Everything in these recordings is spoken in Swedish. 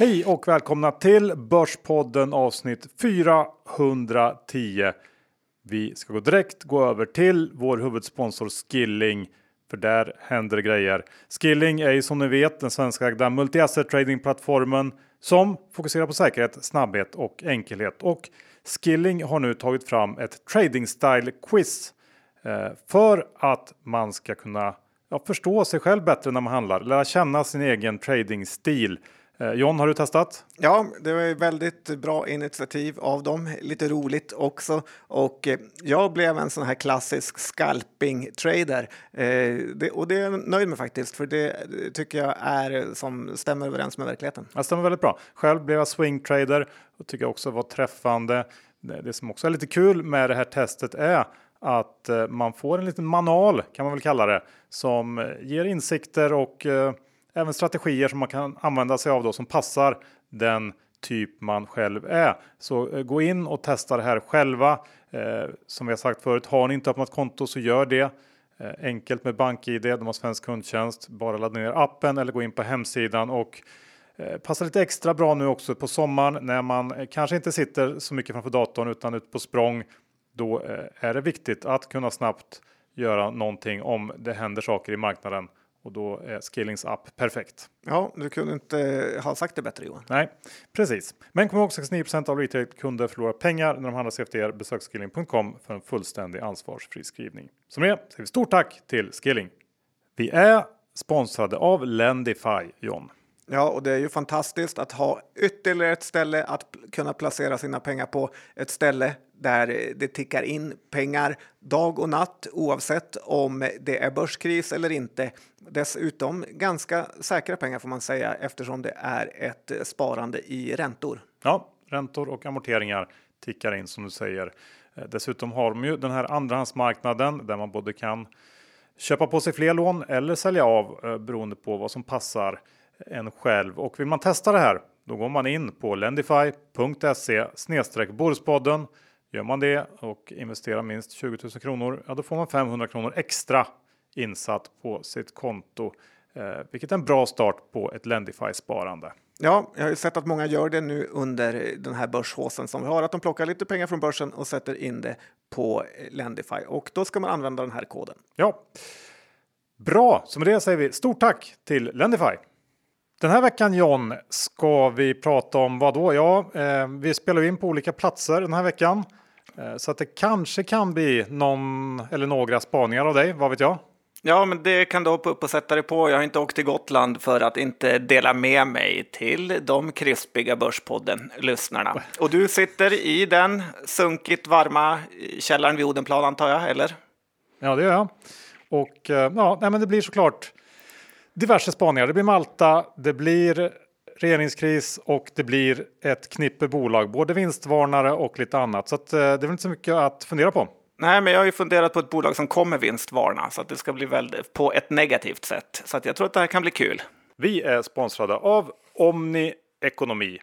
Hej och välkomna till Börspodden avsnitt 410. Vi ska gå direkt gå över till vår huvudsponsor Skilling. För där händer det grejer. Skilling är ju som ni vet den svenskägda multi-asset tradingplattformen som fokuserar på säkerhet, snabbhet och enkelhet. Och Skilling har nu tagit fram ett trading style quiz eh, för att man ska kunna ja, förstå sig själv bättre när man handlar, lära känna sin egen tradingstil. Eh, John, har du testat? Ja, det var ett väldigt bra initiativ av dem. Lite roligt också. Och eh, jag blev en sån här klassisk scalping-trader. Eh, och det är jag nöjd med faktiskt, för det tycker jag är som stämmer överens med verkligheten. Det stämmer väldigt bra. Själv blev jag swing trader och tycker också var träffande. Det, som också är lite kul med det här testet är att man får en liten manual kan man väl kalla det som ger insikter och även strategier som man kan använda sig av då som passar den typ man själv är. Så eh, gå in och testa det här själva. Eh, som vi har sagt förut, har ni inte öppnat konto så gör det. Eh, enkelt med BankID, de har svensk kundtjänst. Bara ladda ner appen eller gå in på hemsidan och Passar lite extra bra nu också på sommaren när man kanske inte sitter så mycket framför datorn utan ute på språng då eh, är det viktigt att kunna snabbt göra någonting om det händer saker i marknaden och då är Skillings app perfekt. Ja, du kunde inte ha sagt det bättre Johan. Nej, precis. Men kom ihåg 69% av retail-kunder förlorar pengar när de handlar CFD. Besök skilling.com för en fullständig ansvarsfri skrivning. Som är säger vi stort tack till Skilling. Vi är sponsrade av Lendify, John. Ja, och det är ju fantastiskt att ha ytterligare ett ställe att kunna placera sina pengar på. Ett ställe där eh, det tickar in pengar dag och natt oavsett om det är börskris eller inte. Dessutom ganska säkra pengar får man säga eftersom det är ett eh, sparande i räntor. Ja, räntor och amorteringar tickar in som du säger. Eh, dessutom har de ju den här andrahandsmarknaden där man både kan köpa på sig fler lån eller sälja av beroende på vad som passar en själv. Och vill man testa det här, då går man in på lendify.se snedstreck Gör man det och investerar minst 20 000 kronor, ja, då får man 500 kronor extra insatt på sitt konto, eh, vilket är en bra start på ett Lendify sparande. Ja, jag har ju sett att många gör det nu under den här börshåsen som vi har, att de plockar lite pengar från börsen och sätter in det på Lendify och då ska man använda den här koden. Ja, bra. Så med det säger vi stort tack till Lendify. Den här veckan John ska vi prata om vad då? Ja, eh, vi spelar in på olika platser den här veckan. Eh, så att det kanske kan bli någon eller några spaningar av dig, vad vet jag? Ja, men det kan du hoppa upp och sätta dig på. Jag har inte åkt till Gotland för att inte dela med mig till de krispiga Börspodden-lyssnarna. Och du sitter i den sunkigt varma källaren vid Odenplan antar jag, eller? Ja, det gör jag. Och eh, ja, nej, men det blir såklart diverse spaningar. Det blir Malta, det blir regeringskris och det blir ett knippe bolag, både vinstvarnare och lite annat. Så att, eh, det är väl inte så mycket att fundera på. Nej, men jag har ju funderat på ett bolag som kommer vinstvarna så att det ska bli väldigt på ett negativt sätt. Så att jag tror att det här kan bli kul. Vi är sponsrade av Omni Ekonomi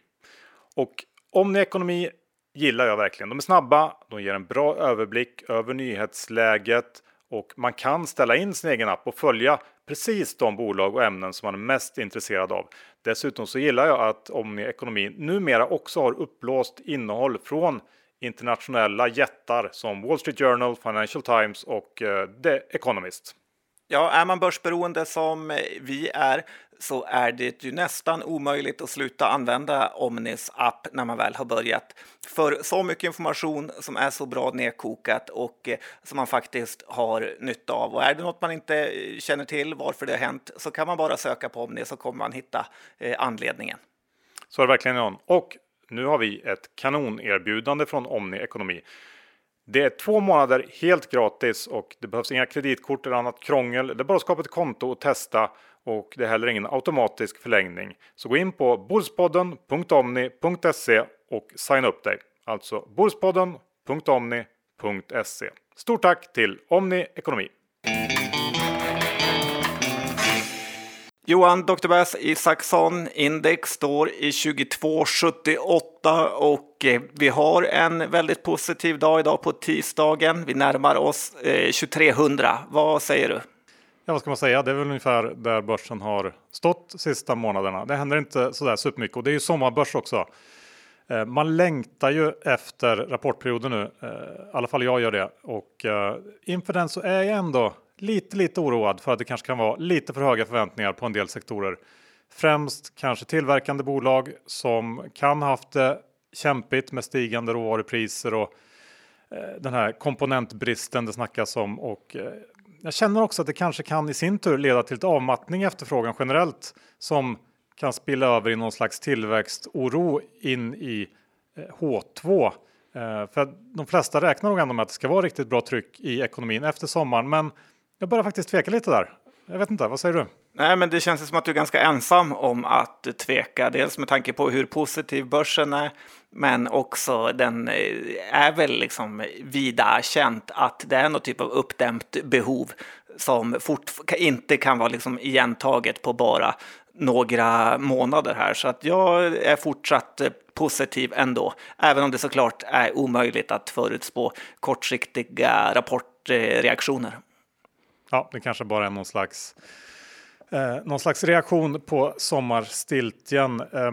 och Omni Ekonomi gillar jag verkligen. De är snabba, de ger en bra överblick över nyhetsläget och man kan ställa in sin egen app och följa precis de bolag och ämnen som man är mest intresserad av. Dessutom så gillar jag att Omni Ekonomi numera också har upplåst innehåll från internationella jättar som Wall Street Journal, Financial Times och eh, The Economist. Ja, är man börsberoende som eh, vi är så är det ju nästan omöjligt att sluta använda Omnis app när man väl har börjat. För så mycket information som är så bra nedkokat och eh, som man faktiskt har nytta av. Och är det något man inte eh, känner till varför det har hänt så kan man bara söka på Omni så kommer man hitta eh, anledningen. Så är det verkligen John. Och nu har vi ett kanonerbjudande från Omni Ekonomi. Det är två månader helt gratis och det behövs inga kreditkort eller annat krångel. Det är bara att skapa ett konto och testa och det är heller ingen automatisk förlängning. Så gå in på borspodden.omni.se och signa upp dig. Alltså borspodden.omni.se. Stort tack till Omni Ekonomi! Johan Dr. Bass Isaksson index står i 2278 och eh, vi har en väldigt positiv dag idag på tisdagen. Vi närmar oss eh, 2300. Vad säger du? Ja, vad ska man säga, det är väl ungefär där börsen har stått sista månaderna. Det händer inte så där supermycket och det är ju sommarbörs också. Eh, man längtar ju efter rapportperioden nu, eh, i alla fall jag gör det. Och eh, inför den så är jag ändå lite, lite oroad för att det kanske kan vara lite för höga förväntningar på en del sektorer. Främst kanske tillverkande bolag som kan haft det kämpigt med stigande råvarupriser och den här komponentbristen det snackas om. Och jag känner också att det kanske kan i sin tur leda till ett avmattning i efterfrågan generellt som kan spilla över i någon slags tillväxtoro in i eh, H2. Eh, för de flesta räknar nog ändå med att det ska vara riktigt bra tryck i ekonomin efter sommaren. Men jag börjar faktiskt tveka lite där. Jag vet inte, vad säger du? Nej, men det känns som att du är ganska ensam om att tveka. Dels med tanke på hur positiv börsen är, men också den eh, är väl liksom vida känt att det är någon typ av uppdämt behov som fort, inte kan vara liksom igentaget på bara några månader här. Så att jag är fortsatt positiv ändå, även om det såklart är omöjligt att förutspå kortsiktiga rapportreaktioner. Ja, det kanske bara är någon slags eh, någon slags reaktion på sommarstiltjen. Eh,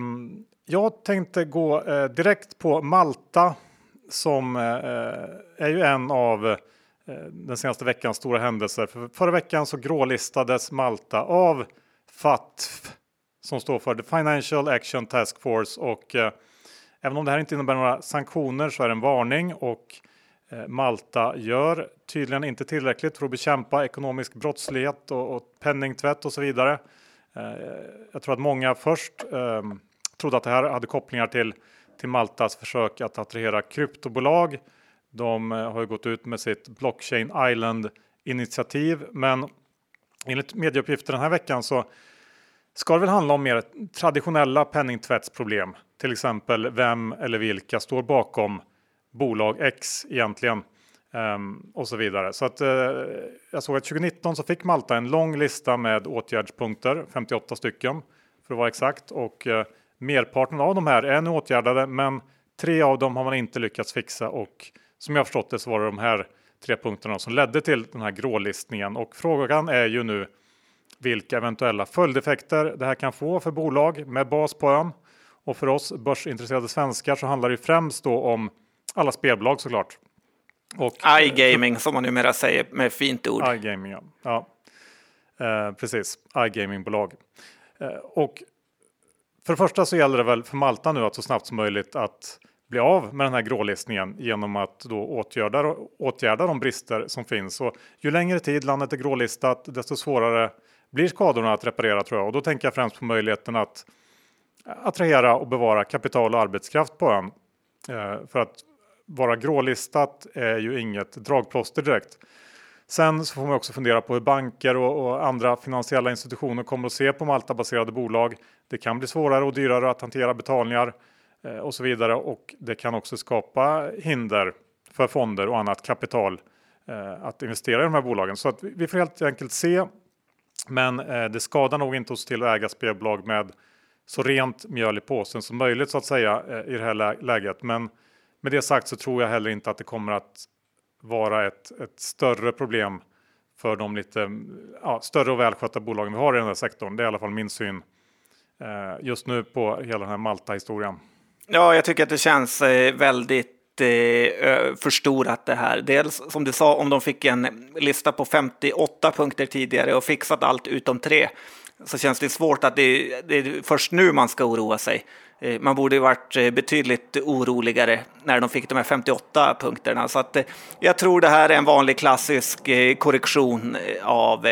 jag tänkte gå eh, direkt på Malta som eh, eh, är ju en av eh, den senaste veckans stora händelser. För förra veckan så grålistades Malta av FATF som står för The Financial Action Task Force och eh, även om det här inte innebär några sanktioner så är det en varning och Eh, Malta gör tydligen inte tillräckligt för att bekämpa ekonomisk brottslighet och, och penningtvätt och så vidare. Eh, jag tror att många först eh, trodde att det här hade kopplingar till, till Maltas försök att attrahera kryptobolag. De eh, har ju gått ut med sitt Blockchain Island initiativ, men enligt medieuppgifter den här veckan så ska det väl handla om mer traditionella penningtvättsproblem. Till exempel vem eller vilka står bakom bolag X egentligen. Um, och så vidare. Så att, uh, jag såg att 2019 så fick Malta en lång lista med åtgärdspunkter, 58 stycken för att vara exakt. Och uh, merparten av de här är nu åtgärdade, men tre av dem har man inte lyckats fixa. Och som jag förstått det så var det de här tre punkterna som ledde till den här grålistningen. Och frågan är ju nu vilka eventuella följdeffekter det här kan få för bolag med bas på ön. Och för oss börsintresserade svenskar så handlar det främst då om alla spelbolag såklart. Och, iGaming som man numera säger med fint ord. iGaming, ja. ja. Eh, precis, iGamingbolag. Eh, och för det första så gäller det väl för Malta nu att så snabbt som möjligt att bli av med den här grålistningen genom att då åtgärda, åtgärda de brister som finns. Och ju längre tid landet är grålistat, desto svårare blir skadorna att reparera tror jag. Och då tänker jag främst på möjligheten att attrahera och bevara kapital och arbetskraft på ön. Eh, för att vara grålistat är ju inget dragplåster direkt. Sen så får man också fundera på hur banker och, och, andra finansiella institutioner kommer att se på Malta-baserade bolag. Det kan bli svårare och dyrare att hantera betalningar eh, och så vidare och det kan också skapa hinder för fonder och annat kapital eh, att investera i de här bolagen. Så att vi får helt enkelt se men eh, det skadar nog inte oss till att äga spelbolag med så rent mjöl i påsen som möjligt så att säga eh, i det här läget. Men med det sagt så tror jag heller inte att det kommer att vara ett, ett större problem för de lite ja, större och välskötta bolagen vi har i den här sektorn. Det är i alla fall min syn eh, just nu på hela den här Malta-historien. Ja, jag tycker att det känns eh, väldigt eh, förstorat det här. Dels som du sa, om de fick en lista på 58 punkter tidigare och fixat allt utom tre så känns det svårt att det, det är först nu man ska oroa sig. Eh, man borde varit eh, betydligt oroligare när de fick de här 58 punkterna. Så att, eh, jag tror det här är en vanlig klassisk korrektion av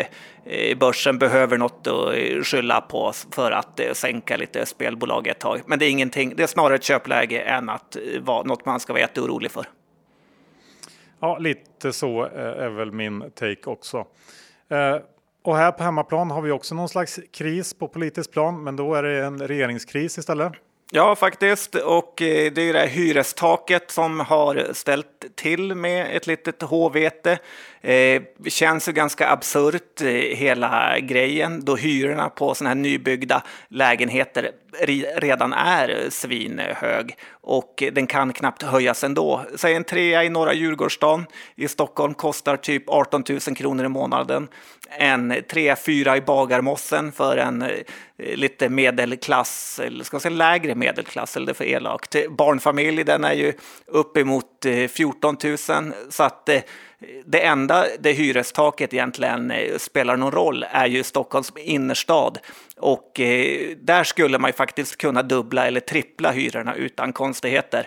börsen behöver något att skylla på för att sänka lite spelbolag ett tag. Men det är ingenting. Det är snarare ett köpläge än att vara något man ska vara jätteorolig för. Ja, lite så är väl min take också. Och här på hemmaplan har vi också någon slags kris på politisk plan, men då är det en regeringskris istället. Ja, faktiskt. Och eh, det är ju det här hyrestaket som har ställt till med ett litet håvete. Eh, det eh, känns ju ganska absurt eh, hela grejen då hyrorna på sådana här nybyggda lägenheter redan är svinhög och den kan knappt höjas ändå. Säg en trea i norra Djurgårdsstaden i Stockholm kostar typ 18 000 kronor i månaden. En trea, fyra i Bagarmossen för en eh, Eh, lite medelklass, eller ska man säga lägre medelklass, eller det är för elakt. Barnfamilj, den är ju uppemot Eh, 14 000 så att eh, det enda det hyrestaket egentligen eh, spelar någon roll är ju Stockholms innerstad. Och där skulle man ju faktiskt kunna dubbla eller trippla hyrorna utan konstigheter.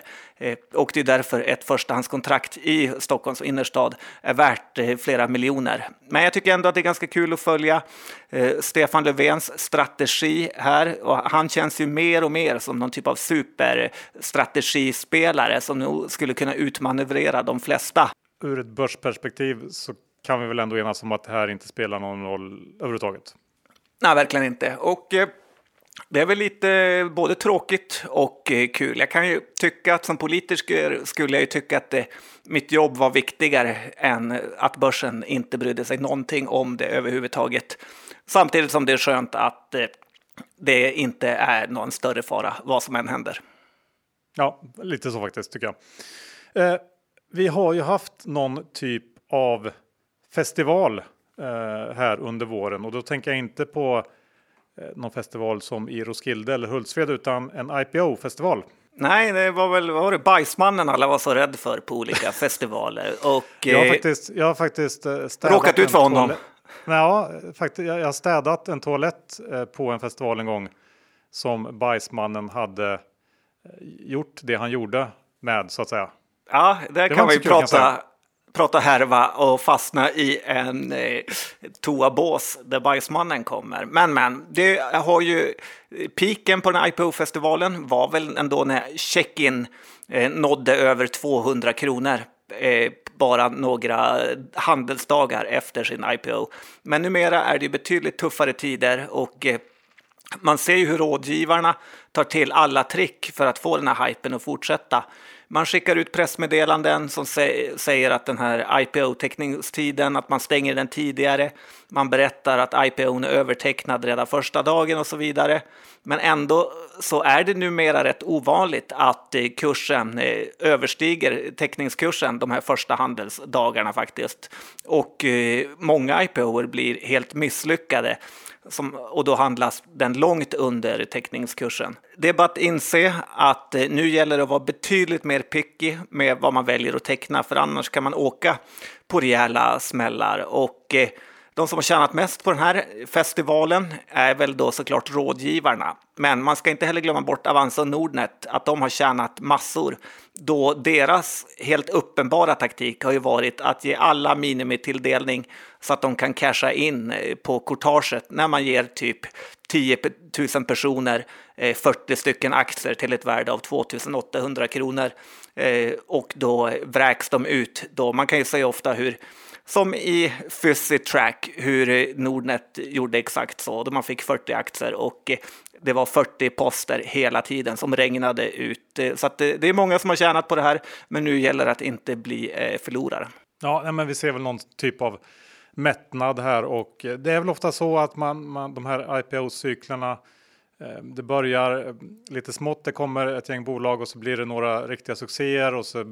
Och det är därför ett förstahandskontrakt i Stockholms innerstad är värt flera miljoner. Men jag tycker ändå att det är ganska kul att följa Stefan Löfvens strategi här. Och han känns ju mer och mer som någon typ av superstrategispelare som nog skulle kunna utmanövrera de flesta ur ett börsperspektiv så kan vi väl ändå enas om att det här inte spelar någon roll överhuvudtaget. Nej, verkligen inte. Och eh, det är väl lite både tråkigt och eh, kul. Jag kan ju tycka att som politiker skulle jag ju tycka att det, mitt jobb var viktigare än att börsen inte brydde sig någonting om det överhuvudtaget. Samtidigt som det är skönt att eh, det inte är någon större fara vad som än händer. Ja, lite så faktiskt tycker jag. Eh, vi har ju haft någon typ av festival eh, här under våren och då tänker jag inte på eh, någon festival som i Roskilde eller Hultsfred utan en IPO-festival. Nej, det var väl var det bajsmannen alla var så rädd för på olika festivaler. Och, jag, har eh, faktiskt, jag har faktiskt eh, råkat ut för honom. Ja, faktiskt, jag har städat en toalett eh, på en festival en gång som bajsmannen hade gjort det han gjorde med så att säga. Ja, där kan man ju prata, prata härva och fastna i en eh, toabås där bajsmannen kommer. Men men, det har ju piken på den här IPO-festivalen var väl ändå när check-in eh, nådde över 200 kronor eh, bara några handelsdagar efter sin IPO. Men numera är det betydligt tuffare tider och eh, man ser ju hur rådgivarna tar till alla trick för att få den här hypen att fortsätta. Man skickar ut pressmeddelanden som säger att den här IPO-teckningstiden, att man stänger den tidigare. Man berättar att IPO är övertecknad redan första dagen och så vidare. Men ändå så är det numera rätt ovanligt att eh, kursen eh, överstiger teckningskursen de här första handelsdagarna faktiskt. Och eh, många IPO blir helt misslyckade som, och då handlas den långt under teckningskursen. Det är bara att inse att eh, nu gäller det att vara betydligt mer picky med vad man väljer att teckna, för annars kan man åka på rejäla smällar. Och eh, de som har tjänat mest på den här festivalen är väl då såklart rådgivarna. Men man ska inte heller glömma bort Avanza och Nordnet, att de har tjänat massor. Då deras helt uppenbara taktik har ju varit att ge alla minimitilldelning så att de kan casha in eh, på courtaget när man ger typ 10 000 personer eh, 40 stycken aktier till ett värde av 2 800 kronor. Eh, och då vräks de ut. Då. Man kan ju säga ofta hur som i Track, hur Nordnet gjorde exakt så, då man fick 40 aktier och det var 40 poster hela tiden som regnade ut. Så det är många som har tjänat på det här, men nu gäller det att inte bli eh, förlorare. Ja, men vi ser väl någon typ av mättnad här och det är väl ofta så att man, man de här IPO-cyklerna det börjar lite smått, det kommer ett gäng bolag och så blir det några riktiga succéer och så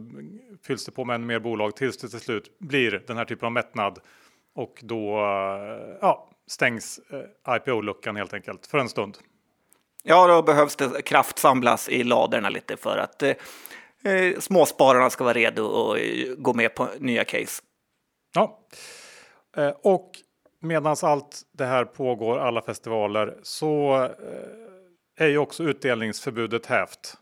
fylls det på med ännu mer bolag tills det till slut blir den här typen av mättnad. Och då eh, ja, stängs eh, IPO-luckan helt enkelt för en stund. Ja, då behövs det kraftsamlas i ladorna lite för att eh, småspararna ska vara redo att gå med på nya case. Ja, Eh, och medan allt det här pågår, alla festivaler, så eh, är ju också utdelningsförbudet hävt.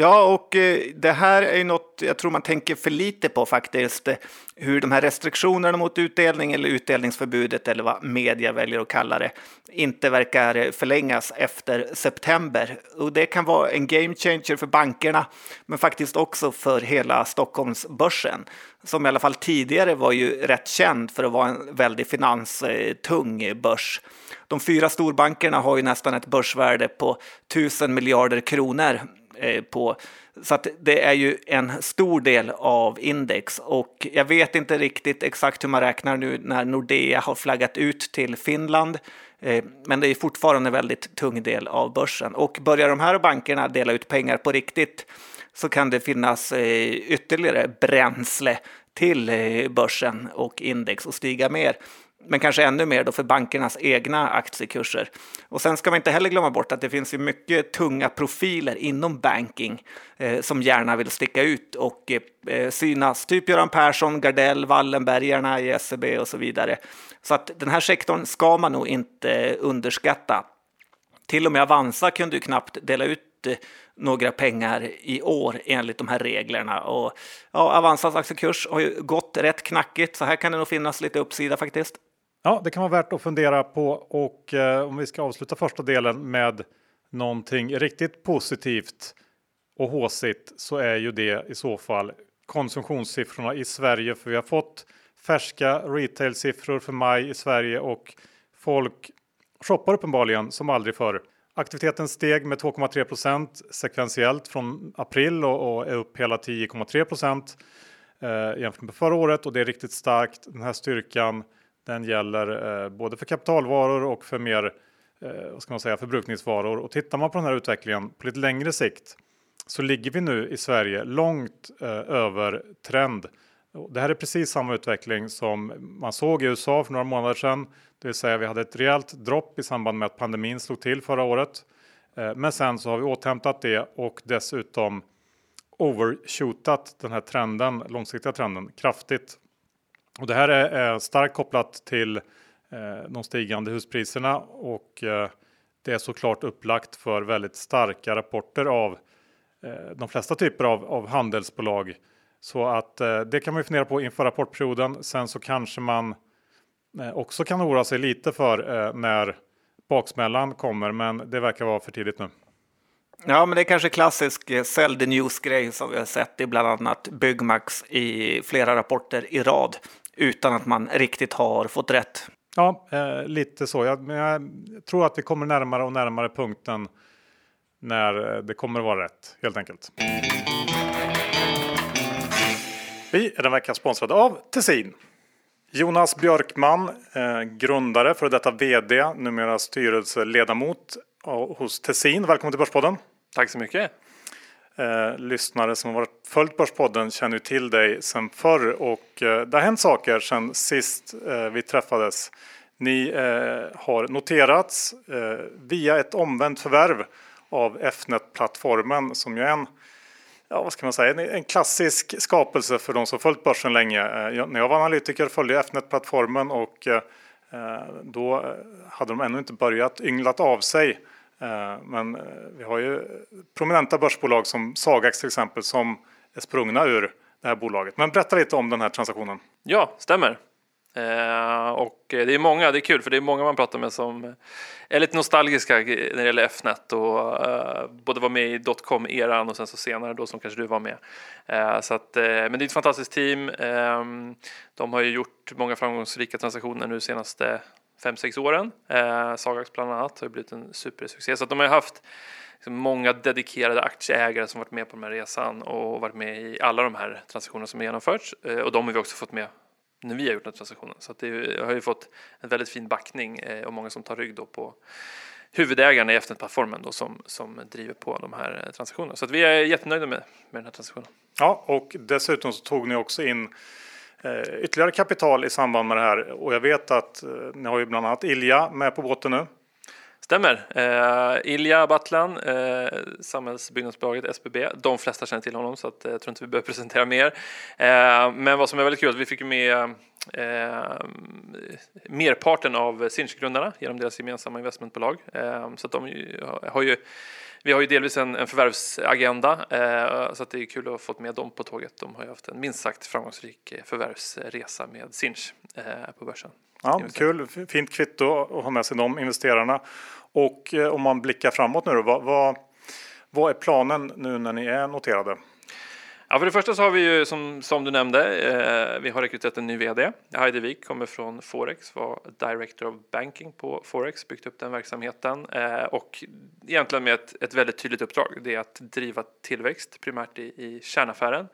Ja, och eh, det här är något jag tror man tänker för lite på faktiskt. Hur de här restriktionerna mot utdelning eller utdelningsförbudet eller vad media väljer att kalla det inte verkar förlängas efter september. Och det kan vara en game changer för bankerna, men faktiskt också för hela Stockholmsbörsen som i alla fall tidigare var ju rätt känd för att vara en väldigt finanstung börs. De fyra storbankerna har ju nästan ett börsvärde på tusen miljarder kronor Eh, på. Så att det är ju en stor del av index och jag vet inte riktigt exakt hur man räknar nu när Nordea har flaggat ut till Finland. Eh, men det är fortfarande en väldigt tung del av börsen och börjar de här bankerna dela ut pengar på riktigt så kan det finnas eh, ytterligare bränsle till börsen och index och stiga mer men kanske ännu mer då för bankernas egna aktiekurser. Och sen ska man inte heller glömma bort att det finns ju mycket tunga profiler inom banking eh, som gärna vill sticka ut och eh, synas, typ Göran Persson, Gardell, Wallenbergarna i SEB och så vidare. Så att den här sektorn ska man nog inte underskatta. Till och med Avanza kunde ju knappt dela ut eh, några pengar i år enligt de här reglerna. Och ja, Avanzas aktiekurs har ju gått rätt knackigt, så här kan det nog finnas lite uppsida faktiskt. Ja, det kan vara värt att fundera på och eh, om vi ska avsluta första delen med någonting riktigt positivt och håsigt så är ju det i så fall konsumtionssiffrorna i Sverige för vi har fått färska retail-siffror för maj i Sverige och folk shoppar uppenbarligen som aldrig förr. Aktiviteten steg med 2,3% sekventiellt från april och, och är upp hela 10,3 eh, jämfört med förra året och det är riktigt starkt. Den här styrkan den gäller eh, både för kapitalvaror och för mer eh, vad ska man säga, förbrukningsvaror. Och tittar man på den här utvecklingen på lite längre sikt så ligger vi nu i Sverige långt eh, över trend. Det här är precis samma utveckling som man såg i USA för några månader sedan. Det vill säga vi hade ett rejält dropp i samband med att pandemin slog till förra året. Men sen så har vi återhämtat det och dessutom overshootat den här trenden, långsiktiga trenden kraftigt. Och det här är, eh, starkt kopplat till eh, de stigande huspriserna och eh, det är såklart upplagt för väldigt starka rapporter av eh, de flesta typer av, av handelsbolag. Så att eh, det kan man ju fundera på inför rapportperioden. Sen så kanske man eh, också kan oroa sig lite för när baksmällan kommer, men det verkar vara för tidigt nu. Ja, men det är kanske klassisk sell the news-grej som vi har sett i bland annat Byggmax i flera rapporter i rad utan att man riktigt har fått rätt. Ja, eh, lite så. Jag, men jag tror att vi kommer närmare och närmare punkten när eh, det kommer att vara rätt helt enkelt. Vi är den veckan sponsrade av Tessin. Jonas Björkman, eh, grundare, för detta VD, numera styrelseledamot hos Tessin. Välkommen till Börspodden. Tack så mycket. Eh, lyssnare som har följt Börspodden känner ju till dig sedan förr och eh, det har hänt saker sedan sist eh, vi träffades. Ni eh, har noterats eh, via ett omvänt förvärv av Fnet-plattformen som ju är en, ja, vad ska man säga, en klassisk skapelse för de som följt börsen länge. Eh, jag, när jag var analytiker följde jag Fnet-plattformen och eh, eh, då eh, hade de ännu inte börjat ynglat av sig Eh, Eh, men eh, vi har ju prominenta börsbolag som Sagax till exempel som är sprungna ur det här bolaget. Men berätta lite om den här transaktionen. Ja, stämmer. Eh, och det är många, det är kul för det är många man pratar med som är lite nostalgiska när det gäller Fnet och eh, både var med i dotcom-eran och sen så senare då som kanske du var med. så att, men det är ett fantastiskt team. de har ju gjort många framgångsrika transaktioner nu senaste fem sex åren. Eh, Sagax bland annat har blivit en supersuccé. Så att de har haft liksom, många dedikerade aktieägare som varit med på den här resan och varit med i alla de här transaktionerna som har genomförts. Eh, och de har vi också fått med när vi har gjort den här transaktionen. Så att det har ju fått en väldigt fin backning eh, och många som tar rygg då på huvudägarna i Efternet-plattformen då som, som driver på de här eh, transaktionerna. Så att vi är jättenöjda med, med den här transaktionen. Ja, och dessutom så tog ni också in Eh, ytterligare kapital i samband med det här och jag vet att eh, ni har ju bland annat Ilja med på båten nu. Stämmer. Eh, Ilja Battlan, eh, Samhällsbyggnadsbolaget SBB. De flesta känner till honom så att, eh, jag tror inte vi behöver presentera mer. Eh, men vad som är väldigt kul är att vi fick med eh, merparten av Sinch-grundarna genom deras gemensamma investmentbolag. Eh, så att de har ju vi har ju delvis en, en förvärvsagenda eh, så att det är kul att ha fått med dem på tåget. De har ju haft en minst sagt framgångsrik eh, förvärvsresa med Sinch eh, på börsen. Ja, kul, fint kvitto att ha med sig de investerarna. Och eh, om man blickar framåt nu då, vad, vad, vad är planen nu när ni är noterade? Ja, för det första så har vi ju som, som du nämnde, eh, vi har rekryterat en ny vd. Heidi Wik kommer från Forex, var Director of Banking på Forex, byggt upp den verksamheten eh, och egentligen med ett, ett väldigt tydligt uppdrag. Det är att driva tillväxt primärt i, i kärnaffären.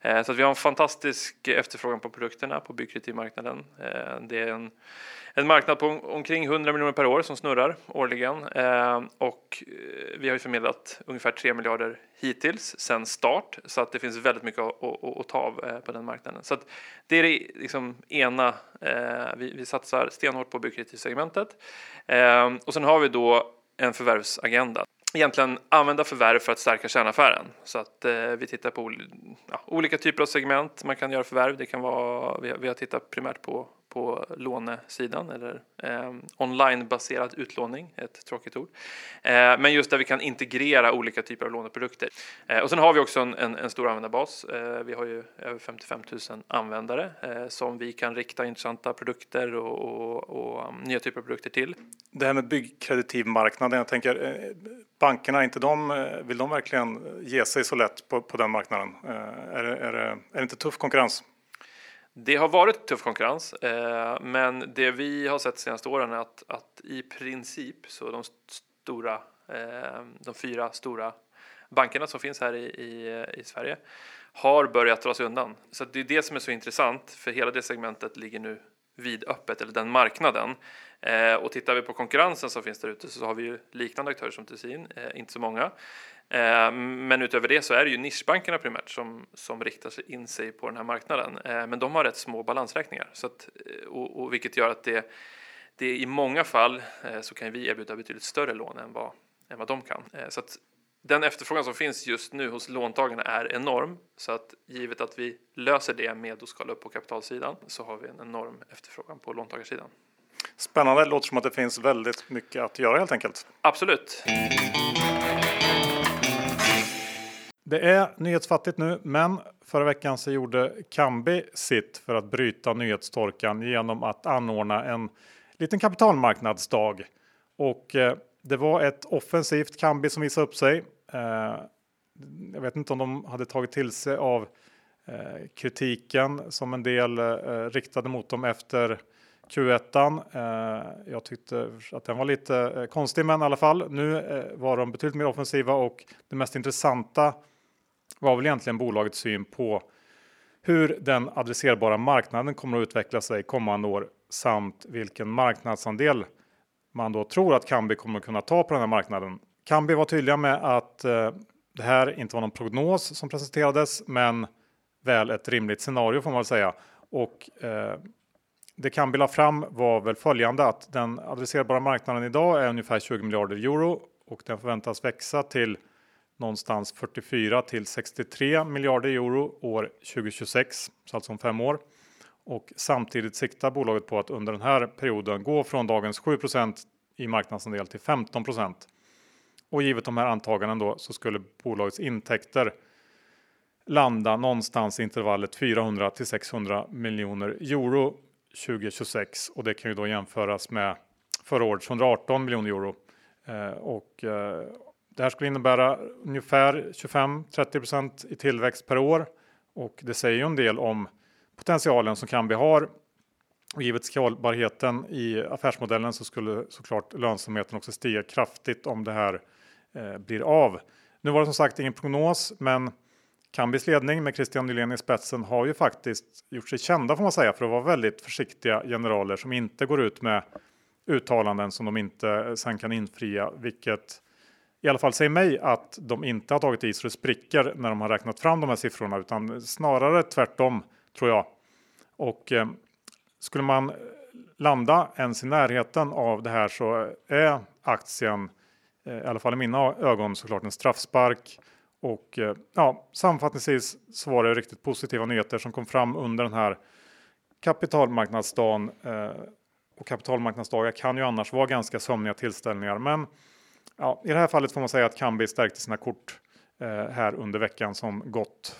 Eh, så att vi har en fantastisk efterfrågan på produkterna på byggkreditmarknaden. Eh, det är en en marknad på omkring 100 miljoner per år som snurrar årligen eh, och eh, vi har ju förmedlat ungefär 3 miljarder hittills sedan start så att det finns väldigt mycket att, att, att ta av eh, på den marknaden. Så att det är det liksom ena. Eh, vi, vi satsar stenhårt på byggkreditivsegmentet eh, och sen har vi då en förvärvsagenda egentligen använda förvärv för att stärka kärnaffären. Så att eh, vi tittar på ja, olika typer av segment man kan göra förvärv. Det kan vara, vi har, vi har tittat primärt på på lånesidan eller eh, onlinebaserad utlåning, ett tråkigt ord. Eh, men just där vi kan integrera olika typer av låneprodukter. Eh, och sen har vi också en, en, en stor användarbas. Eh, vi har ju över 55 000 användare eh, som vi kan rikta intressanta produkter och, och, och um, nya typer av produkter till. Det här med byggkreditivmarknaden, jag tänker eh, bankerna, inte de, eh, vill de verkligen ge sig så lätt på, på den marknaden? Eh, är, är, är, är det inte tuff konkurrens? Det har varit tuff konkurrens, eh, men det vi har sett de senaste åren är att, att i princip så de stora, eh, de fyra stora bankerna som finns här i, i, i Sverige har börjat dra sig undan. Så det är det som är så intressant, för hela det segmentet ligger nu vidöppet, eller den marknaden. Eh, och tittar vi på konkurrensen som finns där ute så har vi ju liknande aktörer som Tessin, eh, inte så många. Eh, men utöver det så är det ju nischbankerna primärt som, som riktar in sig på den här marknaden. Eh, men de har rätt små balansräkningar, så att, eh, och, och vilket gör att det, det i många fall så kan vi erbjuda betydligt större lån än vad, än vad de kan. Så att den efterfrågan som finns just nu hos låntagarna är enorm. Så att givet att vi löser det med att skala upp på kapitalsidan så har vi en enorm efterfrågan på låntagarsidan. Spännande, det låter som att det finns väldigt mycket att göra helt enkelt. Absolut. Det är nyhetsfattigt nu, men förra veckan så gjorde Kambi sitt för att bryta nyhetstorkan genom att anordna en liten kapitalmarknadsdag. Och eh, det var ett offensivt Kambi som visade upp sig. Eh, jag vet inte om de hade tagit till sig av eh, kritiken som en del eh, riktade mot dem efter Q1. Eh, jag tyckte att den var lite eh, konstig, men i alla fall nu eh, var de betydligt mer offensiva och det mest intressanta var väl egentligen bolagets syn på hur den adresserbara marknaden kommer att utveckla sig kommande år samt vilken marknadsandel man då tror att Kambi kommer att kunna ta på den här marknaden. Kambi var tydliga med att eh, det här inte var någon prognos som presenterades, men väl ett rimligt scenario får man väl säga. Och eh, det Kambi la fram var väl följande att den adresserbara marknaden idag är ungefär 20 miljarder euro och den förväntas växa till någonstans 44 till 63 miljarder euro år 2026, så alltså om fem år. Och samtidigt siktar bolaget på att under den här perioden gå från dagens 7% i marknadsandel till 15 Och givet de här antaganden då så skulle bolagets intäkter landa någonstans i intervallet 400 till 600 miljoner euro 2026 och det kan ju då jämföras med förra årets 118 miljoner euro. Eh, och eh, det här skulle innebära ungefär 25-30% i tillväxt per år och det säger ju en del om potentialen som Kambi har. Och givet skalbarheten i affärsmodellen så skulle såklart lönsamheten också stiga kraftigt om det här eh, blir av. Nu var det som sagt ingen prognos, men Kambis ledning med Christian Nylén i spetsen har ju faktiskt gjort sig kända får man säga för att vara väldigt försiktiga generaler som inte går ut med uttalanden som de inte eh, sen kan infria, vilket i alla fall säger mig att de inte har tagit i så det spricker när de har räknat fram de här siffrorna utan snarare tvärtom tror jag. Och eh, skulle man landa ens i närheten av det här så är aktien eh, i alla fall i mina ögon såklart en straffspark. Och eh, ja, sammanfattningsvis så var det riktigt positiva nyheter som kom fram under den här kapitalmarknadsdagen. Eh, och kapitalmarknadsdagar kan ju annars vara ganska sömniga tillställningar, men ja, I det här fallet får man säga att Kambi stärkte sina kort eh, här under veckan som gått.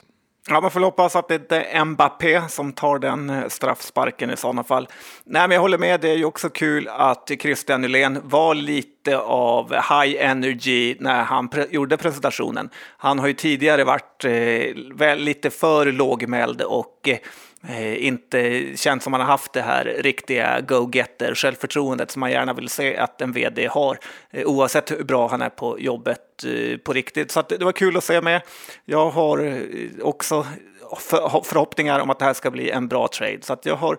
Ja, man får hoppas att det inte är Mbappé som tar den eh, straffsparken i sådana fall. Nej, men jag håller med, det är ju också kul att Christian Nylén var lite av high energy när han pre gjorde presentationen. Han har ju tidigare varit eh, väl lite för lågmäld och eh, Eh, inte känt som man har haft det här riktiga go-getter självförtroendet som man gärna vill se att en vd har eh, oavsett hur bra han är på jobbet eh, på riktigt. Så det var kul att se med. Jag har också förhoppningar om att det här ska bli en bra trade så att jag har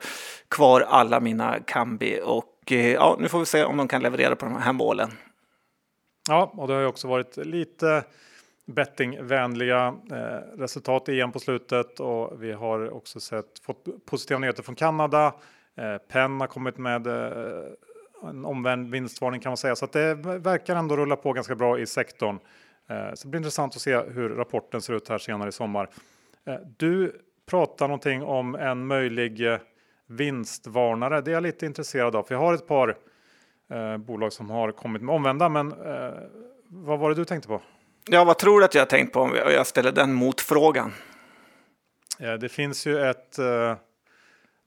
kvar alla mina Kambi och ja, nu får vi se om de kan leverera på de här målen. Ja, och det har ju också varit lite bettingvänliga eh, resultat igen på slutet och vi har också sett fått positiva nyheter från Kanada. Eh, Penn har kommit med eh, en omvänd vinstvarning kan man säga så att det verkar ändå rulla på ganska bra i sektorn. Eh, så det blir intressant att se hur rapporten ser ut här senare i sommar. Eh, du pratar någonting om en möjlig eh, vinstvarnare. Det är jag lite intresserad av för jag har ett par eh, bolag som har kommit med omvända men eh, vad var det du tänkte på? Ja, vad tror du att jag har tänkt på om jag ställer den motfrågan? Det finns ju ett eh,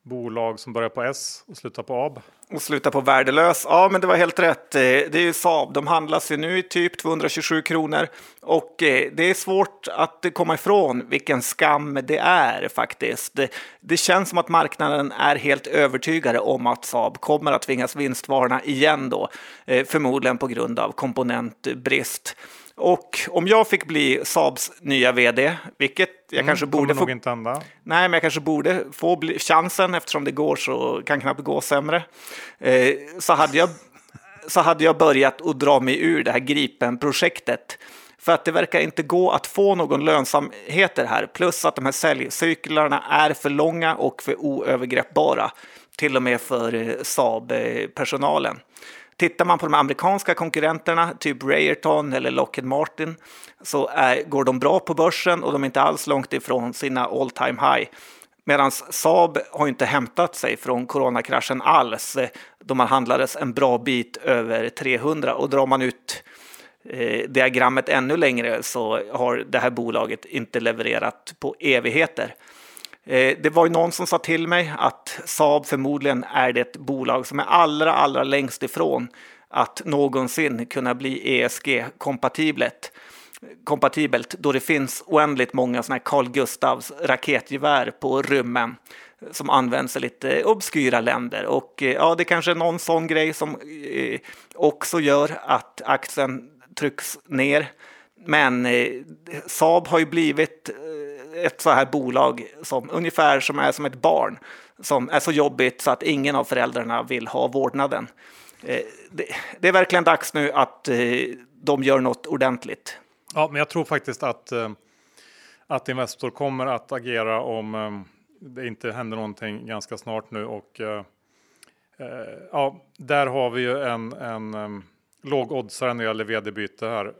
bolag som börjar på S och slutar på AB. Och slutar på värdelös. Ja, men det var helt rätt. Eh, det är ju Saab. De handlas ju nu i typ 227 kronor och eh, det är svårt att komma ifrån vilken skam det är faktiskt. Det, det känns som att marknaden är helt övertygade om att Saab kommer att tvingas vinstvarna igen då, eh, förmodligen på grund av komponentbrist. Och om jag fick bli Saabs nya vd, vilket jag mm, kanske borde få... Inte hända. Nej, men jag kanske borde få bli... chansen eftersom det går så kan knappt gå sämre. Eh, så, hade jag, så hade jag börjat att dra mig ur det här Gripen-projektet. För att det verkar inte gå att få någon lönsamhet här. Plus att de här säljcyklarna är för långa och för oövergreppbara. Till och med för eh, Saab-personalen. Tittar man på de amerikanska konkurrenterna, typ Rayerton eller Lockheed Martin, så är, går de bra på börsen och de är inte alls långt ifrån sina all time high. Medan Saab har inte hämtat sig från coronakraschen alls. då man handlades en bra bit över 300 och drar man ut eh, diagrammet ännu längre så har det här bolaget inte levererat på evigheter. Eh, det var ju någon som sa till mig att Saab förmodligen är det bolag som är allra, allra längst ifrån att någonsin kunna bli ESG-kompatibelt kompatibelt då det finns oändligt många sådana här Carl Gustavs raketgevär på rummen som används i lite obskyra länder. Och eh, ja, det kanske är någon sån grej som eh, också gör att aktien trycks ner. Men Saab har ju blivit ett så här bolag som ungefär som är som ett barn som är så jobbigt så att ingen av föräldrarna vill ha vårdnaden. Eh, det, det är verkligen dags nu att eh, de gör något ordentligt. Ja, men jag tror faktiskt att eh, att Investor kommer att agera om eh, det inte händer någonting ganska snart nu och eh, eh, ja, där har vi ju en, en låg oddsare när det gäller vd-byte här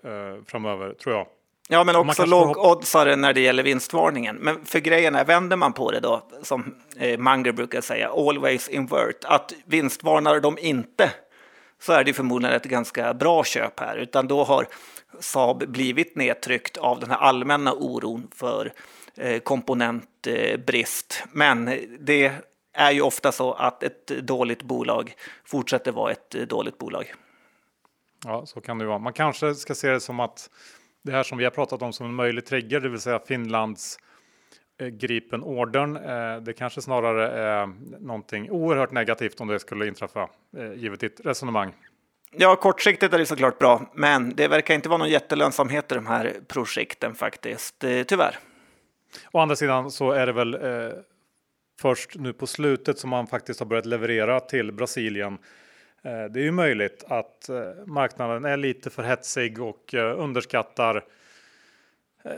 framöver tror jag. Ja, men också lågoddsare när det gäller vinstvarningen. Men för grejen är, vänder man på det då, som eh, Munger brukar säga, always invert, att vinstvarnar de inte så är det förmodligen ett ganska bra köp här, utan då har Saab blivit nedtryckt av den här allmänna oron för eh, komponentbrist. Eh, Men det är ju ofta så att ett dåligt bolag fortsätter vara ett dåligt bolag. Ja, så kan det vara. Man kanske ska se det som att det här som vi har pratat om som en möjlig trigger, det vill säga Finlands eh, Gripen-ordern. Eh, det kanske snarare är någonting oerhört negativt om det skulle inträffa, eh, givet ditt resonemang. Ja, kortsiktigt är det såklart bra, men det verkar inte vara någon jättelönsamhet i de här projekten faktiskt, tyvärr. Å andra sidan så är det väl eh, först nu på slutet som man faktiskt har börjat leverera till Brasilien det är ju möjligt att eh, marknaden är lite för hetsig och eh, underskattar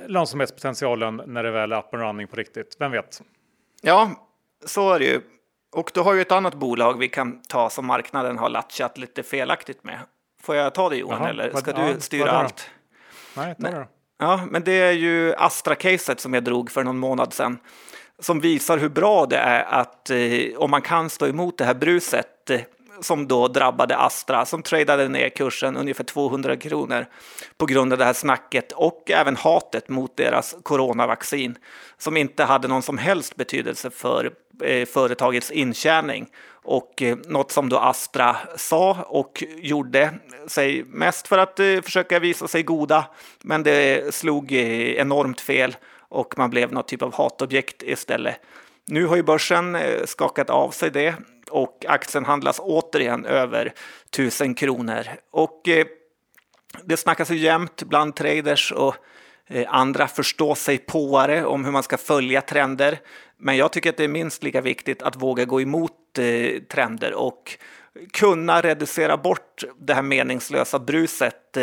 lönsamhetspotentialen när det väl är up and running på riktigt. Vem vet? Ja, så är det ju. Och du har ju ett annat bolag vi kan ta som marknaden har latchat lite felaktigt med. Får jag ta det Johan, Jaha, eller ska vad, du styra allt? Nej, ta det Ja, men det är ju Astra-caset som jag drog för någon månad sedan som visar hur bra det är att eh, om man kan stå emot det här bruset som då drabbade Astra som tradade ner kursen ungefär 200 kronor på grund av det här snacket och även hatet mot deras coronavaccin som inte hade någon som helst betydelse för eh, företagets intjäning. Och eh, något som då Astra sa och gjorde sig mest för att eh, försöka visa sig goda, men det slog eh, enormt fel och man blev något typ av hatobjekt istället. Nu har ju börsen eh, skakat av sig det och aktien handlas återigen över 1000 kronor. Och eh, det snackas ju jämt bland traders och eh, andra förståsigpåare om hur man ska följa trender. Men jag tycker att det är minst lika viktigt att våga gå emot eh, trender och kunna reducera bort det här meningslösa bruset.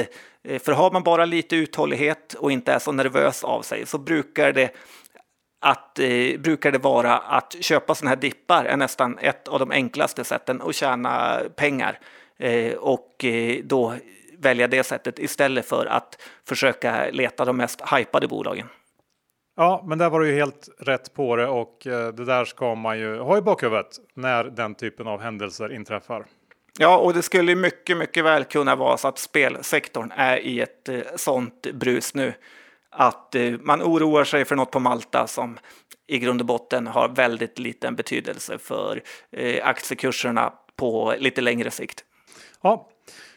För har man bara lite uthållighet och inte är så nervös av sig så brukar det att, eh, brukar det vara att köpa sådana här dippar är nästan ett av de enklaste sätten att tjäna pengar eh, och eh, då välja det sättet istället för att försöka leta de mest hypade bolagen. Ja, men där var du ju helt rätt på det och eh, det där ska man ju ha i bakhuvudet när den typen av händelser inträffar. Ja, och det skulle mycket, mycket väl kunna vara så att spelsektorn är i ett eh, sånt brus nu att eh, man oroar sig för något på Malta som i grund och botten har väldigt liten betydelse för eh, aktiekurserna på lite längre sikt. Ja,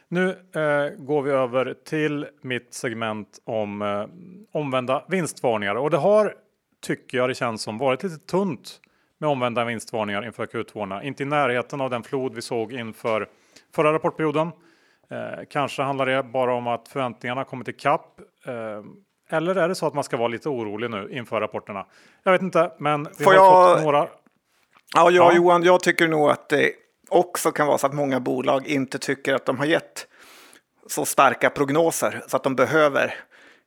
nu eh, går vi över till mitt segment om eh, omvända vinstvarningar och det har tycker jag det känns som varit lite tunt med omvända vinstvarningar inför Q2. Inte i närheten av den flod vi såg inför förra rapportperioden. Eh, kanske handlar det bara om att förväntningarna kommit ikapp. Eh, eller är det så att man ska vara lite orolig nu inför rapporterna? Jag vet inte, men vi Får har jag... fått några. Ja, ja, Johan, jag tycker nog att det också kan vara så att många bolag inte tycker att de har gett så starka prognoser så att de behöver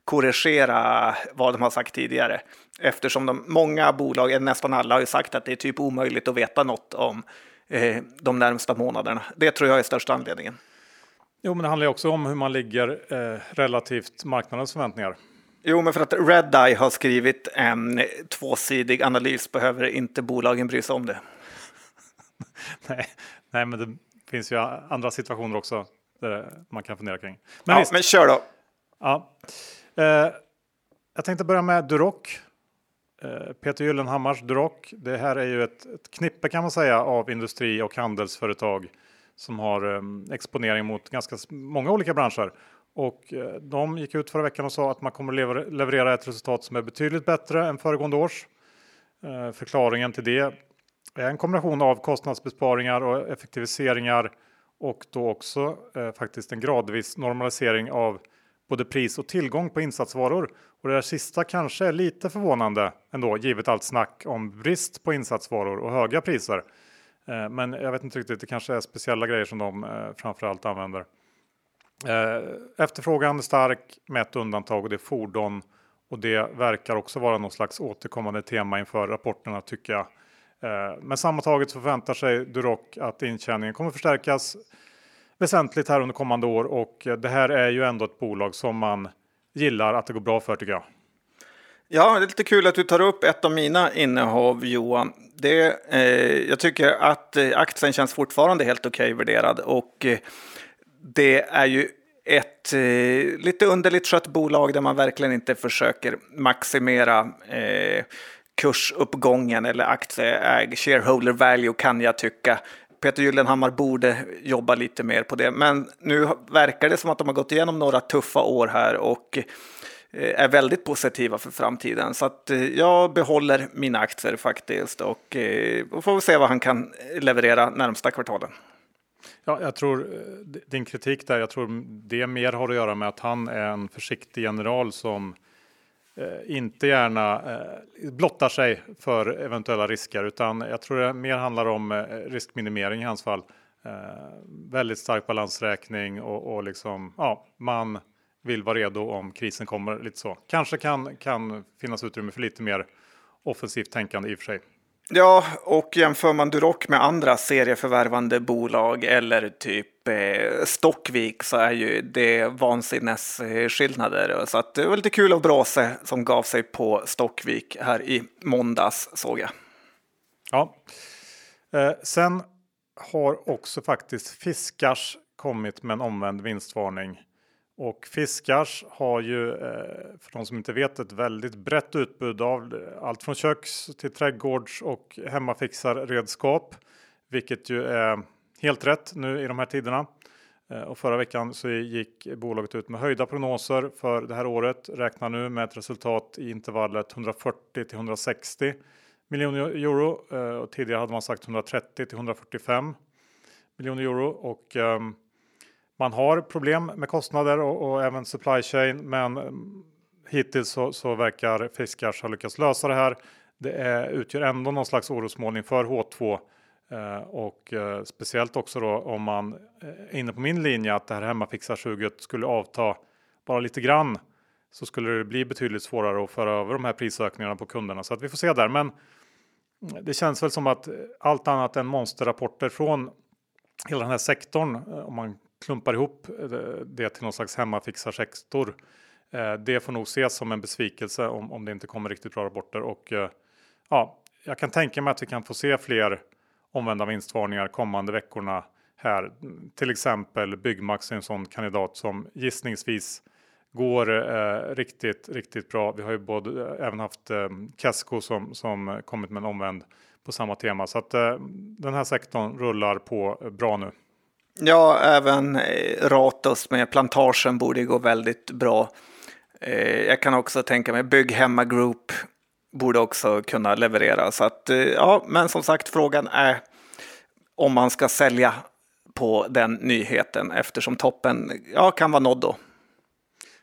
korrigera vad de har sagt tidigare. Eftersom de, många bolag, nästan alla, har ju sagt att det är typ omöjligt att veta något om eh, de närmsta månaderna. Det tror jag är största anledningen. Jo, men det handlar ju också om hur man ligger eh, relativt marknadens förväntningar. Jo, men för att Redeye har skrivit en tvåsidig analys behöver inte bolagen bry sig om det. nej, nej, men det finns ju andra situationer också där man kan fundera kring. Men, ja, men kör då. Ja. Eh, jag tänkte börja med Duroc. Eh, Peter Gyllenhammars Duroc. Det här är ju ett, ett, knippe kan man säga av industri och handelsföretag som har eh, exponering mot ganska många olika branscher. Och eh, de gick ut förra veckan och sa att man kommer leverera ett resultat som är betydligt bättre än föregående års. Eh, förklaringen till det är en kombination av kostnadsbesparingar och effektiviseringar och då också eh, faktiskt en gradvis normalisering av både pris och tillgång på insatsvaror. Och det där sista kanske är lite förvånande ändå, givet allt snack om brist på insatsvaror och höga priser. Men jag vet inte riktigt, det kanske är speciella grejer som de framförallt använder. Eh, efterfrågan är stark med ett undantag och det är fordon. Och det verkar också vara någon slags återkommande tema inför rapporterna tycker jag. Eh, men sammantaget så förväntar sig Duroc att intjäningen kommer förstärkas väsentligt här under kommande år och eh, det här är ju ändå ett bolag som man gillar att det går bra för tycker jag. Ja, det är lite kul att du tar upp ett av mina innehav Johan. Det, eh, jag tycker att aktien känns fortfarande helt okej okay värderad och eh, det är ju ett eh, lite underligt skött bolag där man verkligen inte försöker maximera eh, kursuppgången eller aktieäg shareholder value kan jag tycka. Peter Gyllenhammar borde jobba lite mer på det, men nu verkar det som att de har gått igenom några tuffa år här och eh, är väldigt positiva för framtiden. Så att eh, jag behåller mina aktier faktiskt och, eh, och får se vad han kan leverera närmsta kvartalen. Ja, jag tror eh, din kritik där, jag tror det mer har att göra med att han är en försiktig general som eh, inte gärna eh, blottar sig för eventuella risker, utan jag tror det mer handlar om eh, riskminimering i hans fall. Eh, väldigt stark balansräkning och, och liksom, ja, man vill vara redo om krisen kommer lite så. Kanske kan, kan finnas utrymme för lite mer offensivt tänkande i och för sig. Ja, och jämför man Duroc med andra serieförvärvande bolag eller typ eh, Stockvik så är ju det vansinnesskillnader. Så att det var lite kul av Brase som gav sig på Stockvik här i måndags såg jag. Ja, eh, sen har också faktiskt Fiskars kommit med en omvänd vinstvarning. Och Fiskars har ju, eh, för de som inte vet, ett väldigt brett utbud av eh, allt från köks till trädgårds och hemmafixarredskap. Vilket ju är helt rätt nu i de här tiderna. Eh, och förra veckan så gick bolaget ut med höjda prognoser för det här året. Räknar nu med ett resultat i intervallet 140 till 160 miljoner euro. Och tidigare hade man sagt 130 till 145 miljoner euro. Och ehm, man har problem med kostnader och, och även supply chain. Men mm, hittills så, så verkar Fiskars ha lyckats lösa det här. Det är, utgör ändå någon slags orosmålning för H2 Eh, och eh, speciellt också då om man eh, är inne på min linje att det här hemmafixarsuget skulle avta bara lite grann så skulle det bli betydligt svårare att föra över de här prisökningarna på kunderna. Så att vi får se där. Men mm, det känns väl som att allt annat än monsterrapporter från hela den här sektorn, eh, om man klumpar ihop eh, det till någon slags hemmafixarsektor, eh, det får nog ses som en besvikelse om, om det inte kommer riktigt bra rapporter. Och eh, ja, jag kan tänka mig att vi kan få se fler omvända vinstvarningar kommande veckorna här. Till exempel Byggmax är en sån kandidat som gissningsvis går eh, riktigt, riktigt bra. Vi har ju både, eh, även haft eh, Casco som, som kommit med en omvänd på samma tema. Så att eh, den här sektorn rullar på bra nu. Ja, även eh, Ratos med plantagen borde gå väldigt bra. Eh, jag kan också tänka mig Bygghemma Group borde också kunna leverera. Så att, eh, ja, men som sagt, frågan är om man ska sälja på den nyheten eftersom toppen ja, kan vara nådd då.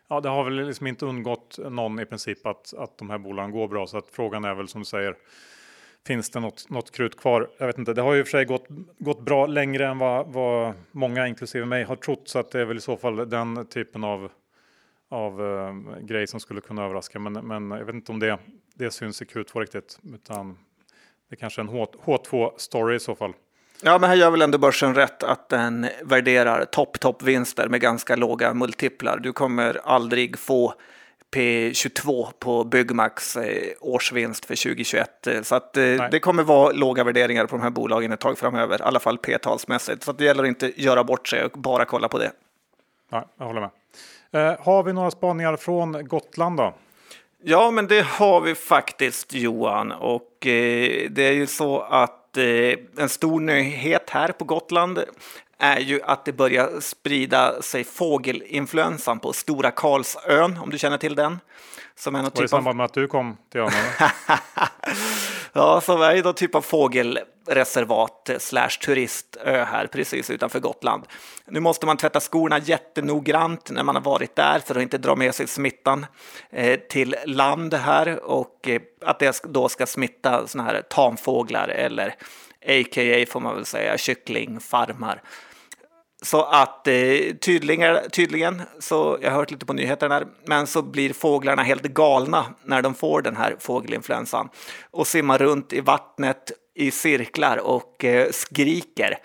Ja, det har väl liksom inte undgått någon i princip att, att de här bolagen går bra, så att frågan är väl som du säger. Finns det något, något krut kvar? Jag vet inte. Det har ju för sig gått, gått bra längre än vad, vad många, inklusive mig, har trott, så att det är väl i så fall den typen av av uh, grej som skulle kunna överraska. Men, men jag vet inte om det, det syns i Q2 riktigt, utan det är kanske en H, H2 story i så fall. Ja, men här gör väl ändå börsen rätt att den värderar topp, topp vinster med ganska låga multiplar. Du kommer aldrig få P22 på Byggmax eh, årsvinst för 2021. Så att eh, det kommer vara låga värderingar på de här bolagen ett tag framöver, i alla fall P-talsmässigt. Så det gäller att inte göra bort sig och bara kolla på det. Ja, jag håller med. Eh, har vi några spaningar från Gotland då? Ja, men det har vi faktiskt Johan. Och eh, det är ju så att eh, en stor nyhet här på Gotland är ju att det börjar sprida sig fågelinfluensan på Stora Karlsön, om du känner till den. Som är någon Var det i typ samband med att du kom till ön? ja, som är någon typ av fågelreservat slash turistö här precis utanför Gotland. Nu måste man tvätta skorna jättenoggrant när man har varit där för att inte dra med sig smittan eh, till land här och eh, att det då ska smitta såna här tamfåglar eller a.k.a. får man väl säga kycklingfarmar. Så att eh, tydligen, tydligen, så jag har hört lite på nyheterna, men så blir fåglarna helt galna när de får den här fågelinfluensan och simmar runt i vattnet i cirklar och eh, skriker.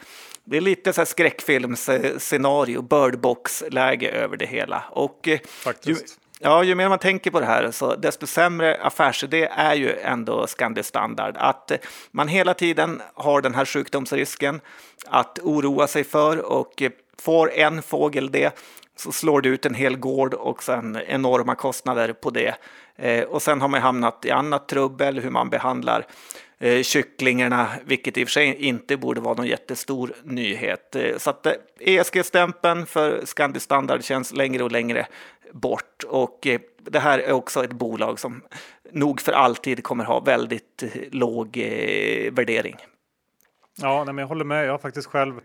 Det är lite så här skräckfilmsscenario, birdbox-läge över det hela. Och, eh, Faktiskt. Ja, ju mer man tänker på det här, så desto sämre affärsidé är ju ändå Scandi Standard. Att man hela tiden har den här sjukdomsrisken att oroa sig för och får en fågel det så slår det ut en hel gård och sen enorma kostnader på det. Eh, och sen har man hamnat i annat trubbel, hur man behandlar eh, kycklingarna, vilket i och för sig inte borde vara någon jättestor nyhet. Eh, så att eh, ESG-stämpeln för Scandi Standard känns längre och längre bort. Och eh, det här är också ett bolag som nog för alltid kommer ha väldigt låg värdering. Ja, nej, men jag håller med. Jag har faktiskt själv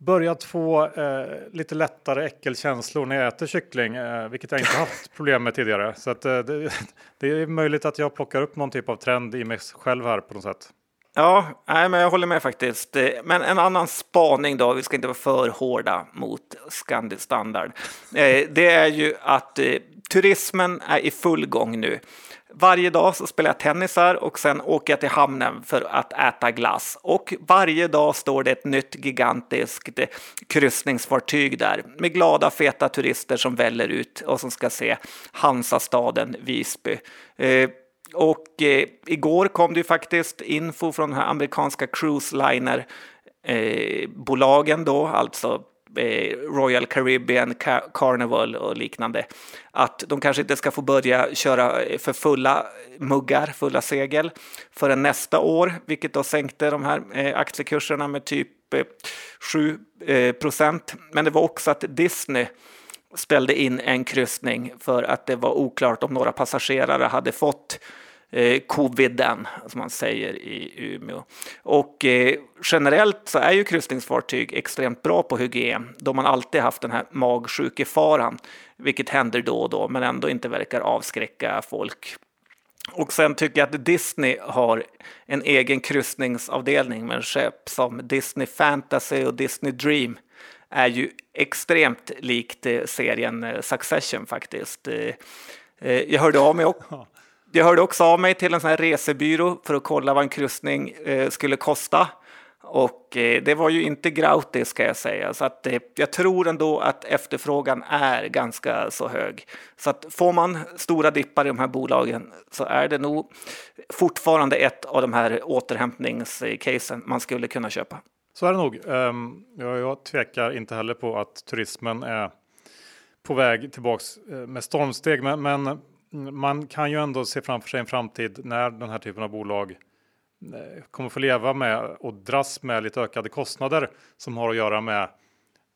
börjat få eh, lite lättare äckelkänslor när jag äter kyckling, eh, vilket jag inte haft problem med tidigare. Så att, eh, det, det, är möjligt att jag plockar upp någon typ av trend i mig själv här på något sätt. Ja, nej, men jag håller med faktiskt. Men en annan spaning då, vi ska inte vara för hårda mot Scandi Standard. Eh, det är ju att eh, turismen är i full gång nu. Varje dag så spelar jag tennis här och sen åker jag till hamnen för att äta glass. Och varje dag står det ett nytt gigantiskt kryssningsfartyg där med glada feta turister som väller ut och som ska se Hansastaden Visby. Eh, och eh, igår kom det faktiskt info från den här amerikanska cruise liner eh, bolagen då, alltså Eh, Royal Caribbean, Carnival och liknande, att de kanske inte ska få börja köra eh, för fulla muggar, fulla segel förrän nästa år, vilket då sänkte de här eh, aktiekurserna med typ 7 procent. Men det var också att Disney ställde in en kryssning för att det var oklart om några passagerare hade fått eh, coviden, som man säger i Umeå. Och eh, generellt så är ju kryssningsfartyg extremt bra på hygien, då man alltid haft den här magsjukefaran, vilket händer då och då, men ändå inte verkar avskräcka folk. Och sen tycker jag att Disney har en egen kryssningsavdelning med skepp som Disney Fantasy och Disney Dream är ju extremt likt eh, serien eh, Succession faktiskt. Eh, jag hörde av mig också. Jag hörde också av mig till en sån här resebyrå för att kolla vad en kryssning eh, skulle kosta. Och eh, det var ju inte gratis kan jag säga, så att eh, jag tror ändå att efterfrågan är ganska så hög. Så att får man stora dippar i de här bolagen så är det nog fortfarande ett av de här återhämtningscasen man skulle kunna köpa. Så är det nog. Um, jag, jag tvekar inte heller på att turismen är på väg tillbaks med stormsteg. Men, men, man kan ju ändå se framför sig en framtid när den här typen av bolag eh, kommer få leva med och dras med lite ökade kostnader som har att göra med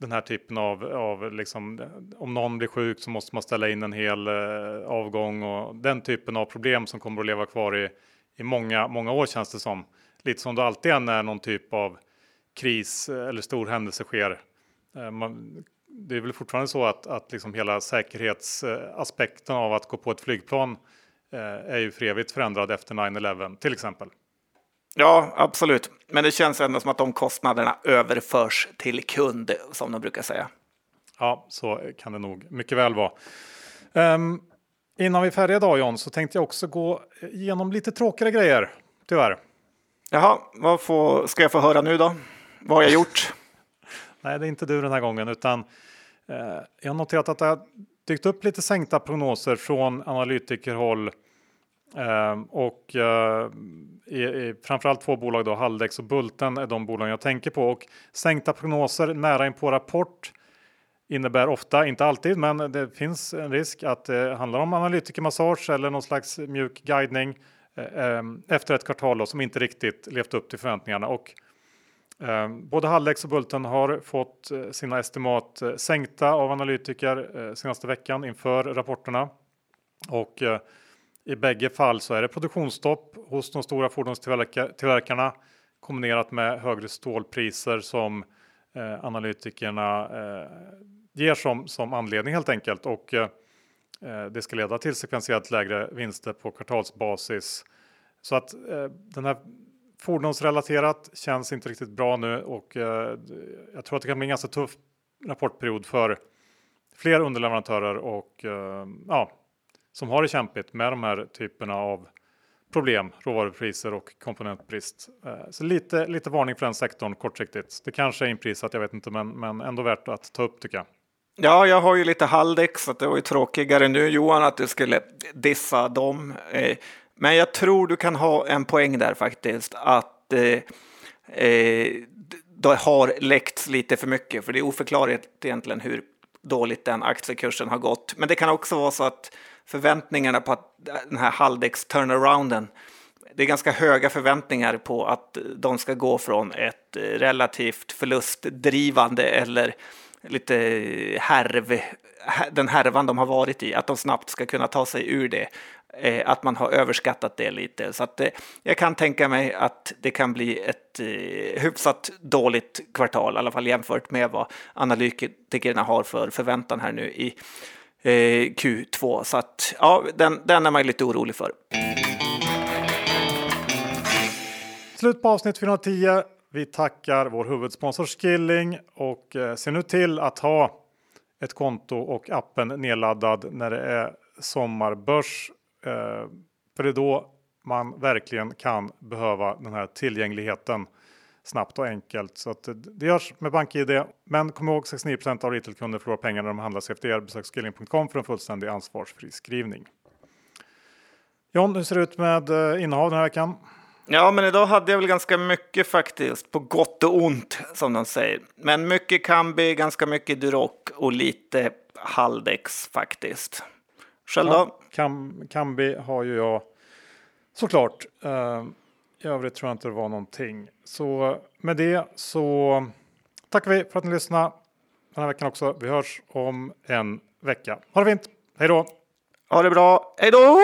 den här typen av, av liksom, om någon blir sjuk så måste man ställa in en hel eh, avgång och den typen av problem som kommer att leva kvar i, i många, många år känns det som. Lite som det alltid är när någon typ av kris eh, eller stor händelse sker. Eh, man, det är väl fortfarande så att, att liksom hela säkerhetsaspekten av att gå på ett flygplan eh, är ju för evigt förändrad efter 9-11 till exempel. Ja, absolut. Men det känns ändå som att de kostnaderna överförs till kund, som de brukar säga. Ja, så kan det nog mycket väl vara. Um, innan vi är färdiga idag John, så tänkte jag också gå igenom lite tråkigare grejer, tyvärr. Jaha, vad får, ska jag få höra nu då? Vad har jag gjort? Nej, det är inte du den här gången, utan eh, jag har noterat att det har dykt upp lite sänkta prognoser från analytikerhåll eh, och eh, i, i framförallt två bolag då, Haldex och Bulten är de bolag jag tänker på. Och sänkta prognoser nära in på rapport innebär ofta, inte alltid, men det finns en risk att det handlar om analytikermassage eller någon slags mjuk guidning eh, eh efter ett kvartal då, som inte riktigt levt upp till förväntningarna. Och Ehm, både Hallex och Bulten har fått eh, sina estimat eh, sänkta av analytiker eh, senaste veckan inför rapporterna. Och i bägge fall så är det produktionsstopp hos de stora fordonstillverkarna kombinerat med högre stålpriser som analytikerna ger som, som anledning helt enkelt. Och det ska leda till sekventiellt lägre vinster på kvartalsbasis. Så att den här Fordonsrelaterat känns inte riktigt bra nu och eh, jag tror att det kan bli en ganska tuff rapportperiod för fler underleverantörer och eh, ja, som har det kämpigt med de här typerna av problem, råvarupriser och komponentbrist. Eh, så lite, lite varning för den sektorn kortsiktigt. Det kanske är inprisat, jag vet inte, men, men ändå värt att ta upp tycker jag. Ja, jag har ju lite Haldex, så det var ju tråkigare nu Johan att du skulle dissa dem. Eh, men jag tror du kan ha en poäng där faktiskt, att eh, eh, det har läckts lite för mycket, för det är oförklarligt egentligen hur dåligt den aktiekursen har gått. Men det kan också vara så att förväntningarna på att den här Haldex turnarounden, det är ganska höga förväntningar på att de ska gå från ett relativt förlustdrivande eller lite härv, den härvan de har varit i, att de snabbt ska kunna ta sig ur det eh, att man har överskattat det lite. Så att, eh, jag kan tänka mig att det kan bli ett eh, hyfsat dåligt kvartal, i alla fall jämfört med vad analytikerna har för förväntan här nu i eh, Q2. Så att, ja, den, den är man lite orolig för. Slut på avsnitt 410. Vi tackar vår huvudsponsor Skilling och eh, ser nu till att ha ett konto och appen nedladdad när det är sommarbörs Eh, för det är då man verkligen kan behöva den här tillgängligheten snabbt och enkelt. Så att det görs med BankID. Men kom ihåg 69% av retailkunder förlorar pengar när de handlar CFDR. Besök skilling.com för en fullständig ansvarsfri skrivning. John, hur ser det ut med eh, innehav den här veckan? Ja, men idag hade jag väl ganska mycket faktiskt, på gott och ont som de säger. Men mycket Kambi, ganska mycket Duroc och lite Haldex faktiskt. Själv då? Ja, Kam, Kambi har ju jag såklart. Uh, I övrigt tror jag inte det var någonting. Så med det så tackar vi för att ni lyssnade den här veckan också. Vi hörs om en vecka. Ha det fint! Hej då! Ha det bra! Hej då!